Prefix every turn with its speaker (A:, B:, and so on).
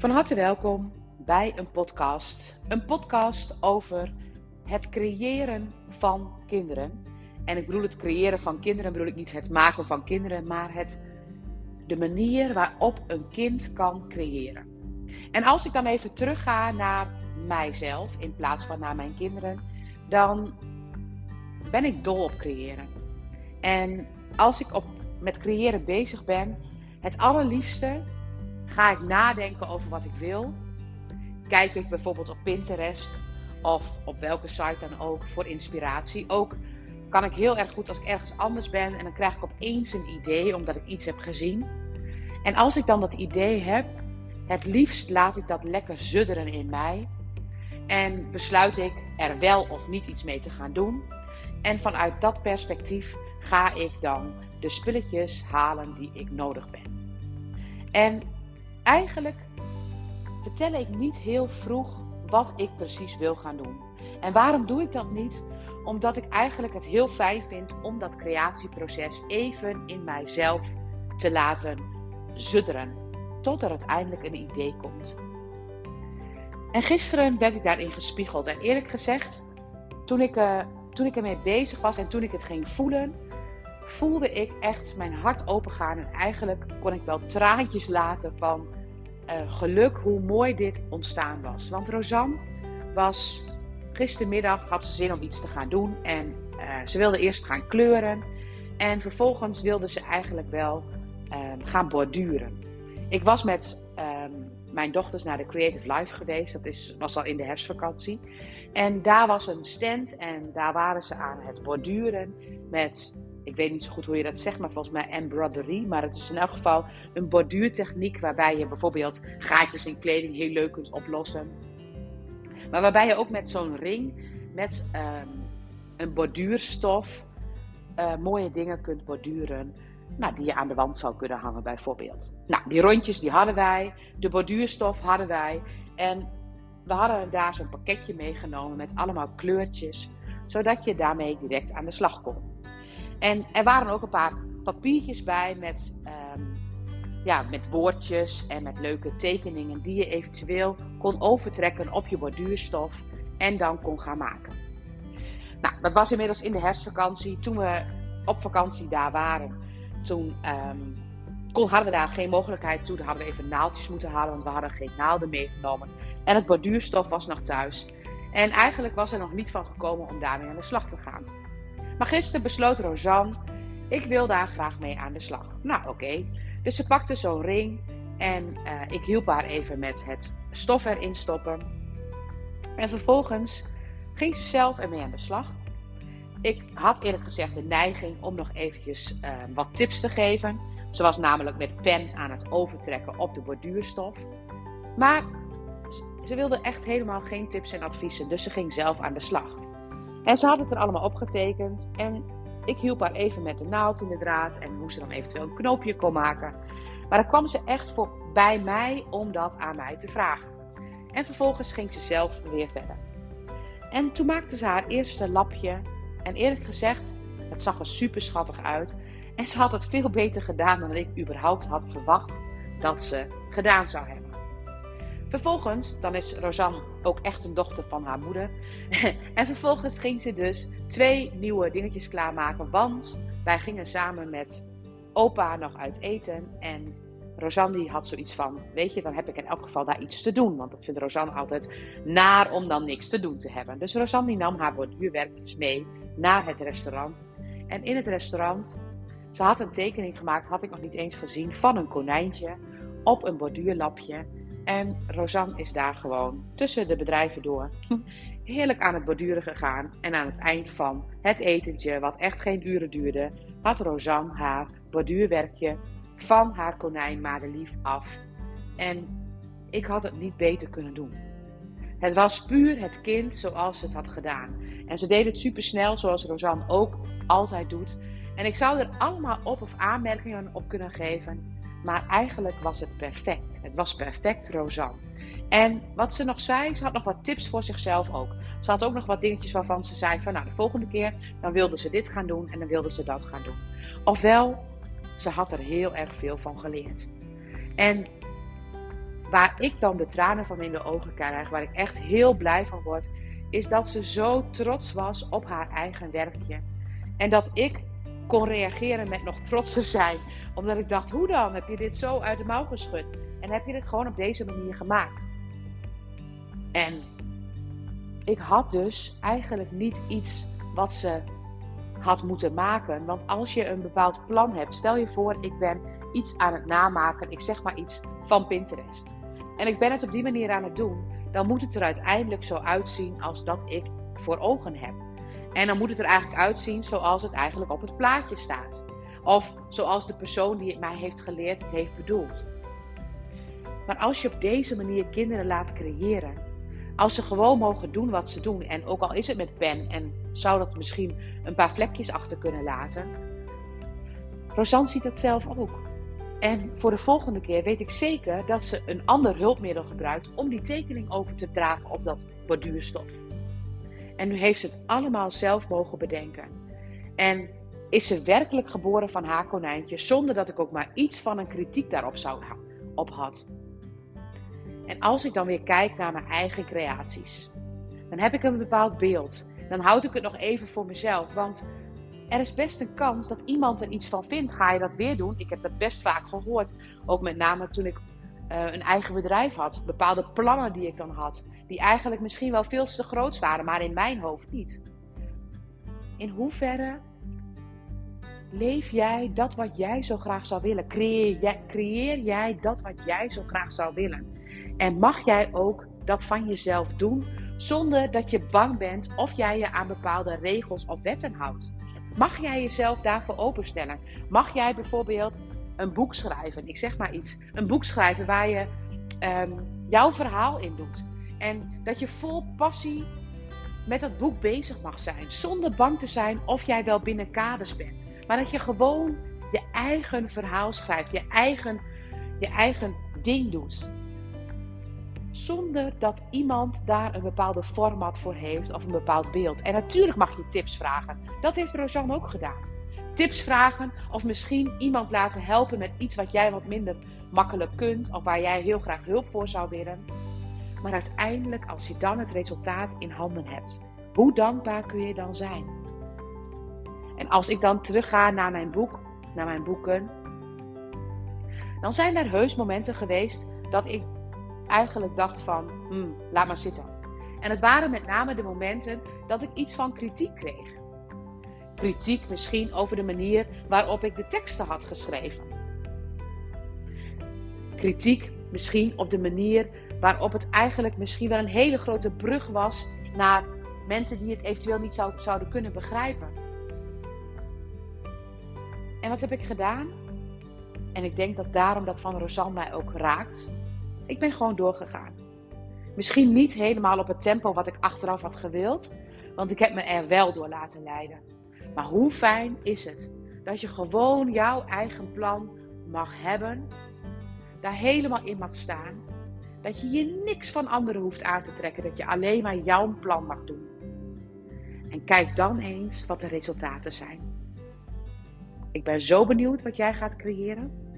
A: Van harte welkom bij een podcast. Een podcast over het creëren van kinderen. En ik bedoel het creëren van kinderen, bedoel ik niet het maken van kinderen, maar het, de manier waarop een kind kan creëren. En als ik dan even terugga naar mijzelf in plaats van naar mijn kinderen, dan ben ik dol op creëren. En als ik op, met creëren bezig ben, het allerliefste ga ik nadenken over wat ik wil. Kijk ik bijvoorbeeld op Pinterest of op welke site dan ook voor inspiratie. Ook kan ik heel erg goed als ik ergens anders ben en dan krijg ik opeens een idee omdat ik iets heb gezien. En als ik dan dat idee heb, het liefst laat ik dat lekker zudderen in mij. En besluit ik er wel of niet iets mee te gaan doen. En vanuit dat perspectief ga ik dan de spulletjes halen die ik nodig ben. En eigenlijk vertel ik niet heel vroeg wat ik precies wil gaan doen. En waarom doe ik dat niet? Omdat ik eigenlijk het heel fijn vind om dat creatieproces even in mijzelf te laten zudderen. Tot er uiteindelijk een idee komt. En gisteren werd ik daarin gespiegeld. En eerlijk gezegd, toen ik, uh, toen ik ermee bezig was en toen ik het ging voelen, voelde ik echt mijn hart opengaan. En eigenlijk kon ik wel traantjes laten van uh, geluk hoe mooi dit ontstaan was. Want Rosanne was gistermiddag, had ze zin om iets te gaan doen. En uh, ze wilde eerst gaan kleuren. En vervolgens wilde ze eigenlijk wel um, gaan borduren. Ik was met um, mijn dochters naar de Creative Life geweest. Dat is, was al in de herfstvakantie. En daar was een stand en daar waren ze aan het borduren met ik weet niet zo goed hoe je dat zegt, maar volgens mij embroidery. Maar het is in elk geval een borduurtechniek waarbij je bijvoorbeeld gaatjes in kleding heel leuk kunt oplossen. Maar waarbij je ook met zo'n ring, met um, een borduurstof, uh, mooie dingen kunt borduren. Nou, die je aan de wand zou kunnen hangen bijvoorbeeld. Nou, die rondjes die hadden wij. De borduurstof hadden wij. En we hadden daar zo'n pakketje meegenomen met allemaal kleurtjes. Zodat je daarmee direct aan de slag kon. En er waren ook een paar papiertjes bij met, um, ja, met woordjes en met leuke tekeningen die je eventueel kon overtrekken op je borduurstof en dan kon gaan maken. Nou, dat was inmiddels in de herfstvakantie. Toen we op vakantie daar waren, toen um, hadden we daar geen mogelijkheid toe. Dan hadden we even naaldjes moeten halen, want we hadden geen naalden meegenomen. En het borduurstof was nog thuis. En eigenlijk was er nog niet van gekomen om daarmee aan de slag te gaan. Maar gisteren besloot Rosanne, ik wil daar graag mee aan de slag. Nou, oké. Dus ze pakte zo'n ring en uh, ik hielp haar even met het stof erin stoppen. En vervolgens ging ze zelf ermee aan de slag. Ik had eerlijk gezegd de neiging om nog eventjes uh, wat tips te geven. Ze was namelijk met pen aan het overtrekken op de borduurstof. Maar ze wilde echt helemaal geen tips en adviezen, dus ze ging zelf aan de slag. En ze had het er allemaal opgetekend. En ik hielp haar even met de naald in de draad en hoe ze dan eventueel een knoopje kon maken. Maar dan kwam ze echt voor bij mij om dat aan mij te vragen. En vervolgens ging ze zelf weer verder. En toen maakte ze haar eerste lapje. En eerlijk gezegd, het zag er super schattig uit. En ze had het veel beter gedaan dan ik überhaupt had verwacht dat ze gedaan zou hebben. Vervolgens, dan is Rosanne ook echt een dochter van haar moeder. en vervolgens ging ze dus twee nieuwe dingetjes klaarmaken. Want wij gingen samen met opa nog uit eten. En Rosanne die had zoiets van, weet je, dan heb ik in elk geval daar iets te doen. Want dat vindt Rosanne altijd naar om dan niks te doen te hebben. Dus Rosanne die nam haar borduurwerkjes mee naar het restaurant. En in het restaurant, ze had een tekening gemaakt, had ik nog niet eens gezien, van een konijntje op een borduurlapje. En Rosanne is daar gewoon tussen de bedrijven door heerlijk aan het borduren gegaan. En aan het eind van het etentje, wat echt geen uren duurde, had Rosanne haar borduurwerkje van haar konijn Madelief af. En ik had het niet beter kunnen doen. Het was puur het kind zoals het had gedaan. En ze deed het super snel, zoals Rosanne ook altijd doet. En ik zou er allemaal op of aanmerkingen op kunnen geven. Maar eigenlijk was het perfect. Het was perfect Rosanne. En wat ze nog zei, ze had nog wat tips voor zichzelf ook. Ze had ook nog wat dingetjes waarvan ze zei van nou de volgende keer dan wilde ze dit gaan doen en dan wilde ze dat gaan doen. Ofwel, ze had er heel erg veel van geleerd. En waar ik dan de tranen van in de ogen krijg, waar ik echt heel blij van word, is dat ze zo trots was op haar eigen werkje. En dat ik kon reageren met nog trotser zijn. Omdat ik dacht, hoe dan? Heb je dit zo uit de mouw geschud? En heb je dit gewoon op deze manier gemaakt? En ik had dus eigenlijk niet iets wat ze had moeten maken. Want als je een bepaald plan hebt, stel je voor, ik ben iets aan het namaken, ik zeg maar iets van Pinterest. En ik ben het op die manier aan het doen, dan moet het er uiteindelijk zo uitzien als dat ik voor ogen heb. En dan moet het er eigenlijk uitzien zoals het eigenlijk op het plaatje staat. Of zoals de persoon die het mij heeft geleerd het heeft bedoeld. Maar als je op deze manier kinderen laat creëren, als ze gewoon mogen doen wat ze doen, en ook al is het met pen en zou dat misschien een paar vlekjes achter kunnen laten. Rosanne ziet dat zelf ook. En voor de volgende keer weet ik zeker dat ze een ander hulpmiddel gebruikt om die tekening over te dragen op dat borduurstof. En nu heeft ze het allemaal zelf mogen bedenken. En is ze werkelijk geboren van haar konijntje zonder dat ik ook maar iets van een kritiek daarop zou op had. En als ik dan weer kijk naar mijn eigen creaties, dan heb ik een bepaald beeld. Dan houd ik het nog even voor mezelf. Want er is best een kans dat iemand er iets van vindt. Ga je dat weer doen? Ik heb dat best vaak gehoord. Ook met name toen ik uh, een eigen bedrijf had. Bepaalde plannen die ik dan had. Die eigenlijk misschien wel veel te groot waren, maar in mijn hoofd niet. In hoeverre leef jij dat wat jij zo graag zou willen? Creëer jij, creëer jij dat wat jij zo graag zou willen? En mag jij ook dat van jezelf doen zonder dat je bang bent of jij je aan bepaalde regels of wetten houdt? Mag jij jezelf daarvoor openstellen? Mag jij bijvoorbeeld een boek schrijven? Ik zeg maar iets. Een boek schrijven waar je um, jouw verhaal in doet. En dat je vol passie met dat boek bezig mag zijn. Zonder bang te zijn of jij wel binnen kaders bent. Maar dat je gewoon je eigen verhaal schrijft. Je eigen, je eigen ding doet zonder dat iemand daar een bepaalde format voor heeft of een bepaald beeld. En natuurlijk mag je tips vragen. Dat heeft Rosanne ook gedaan. Tips vragen of misschien iemand laten helpen met iets wat jij wat minder makkelijk kunt of waar jij heel graag hulp voor zou willen. Maar uiteindelijk, als je dan het resultaat in handen hebt, hoe dankbaar kun je dan zijn? En als ik dan terugga naar mijn boek, naar mijn boeken, dan zijn er heus momenten geweest dat ik eigenlijk dacht van, hmm, laat maar zitten. En het waren met name de momenten dat ik iets van kritiek kreeg. Kritiek misschien over de manier waarop ik de teksten had geschreven. Kritiek misschien op de manier waarop het eigenlijk misschien wel een hele grote brug was naar mensen die het eventueel niet zou, zouden kunnen begrijpen. En wat heb ik gedaan? En ik denk dat daarom dat van Rosanne mij ook raakt. Ik ben gewoon doorgegaan. Misschien niet helemaal op het tempo wat ik achteraf had gewild, want ik heb me er wel door laten leiden. Maar hoe fijn is het dat je gewoon jouw eigen plan mag hebben, daar helemaal in mag staan, dat je je niks van anderen hoeft aan te trekken, dat je alleen maar jouw plan mag doen. En kijk dan eens wat de resultaten zijn. Ik ben zo benieuwd wat jij gaat creëren.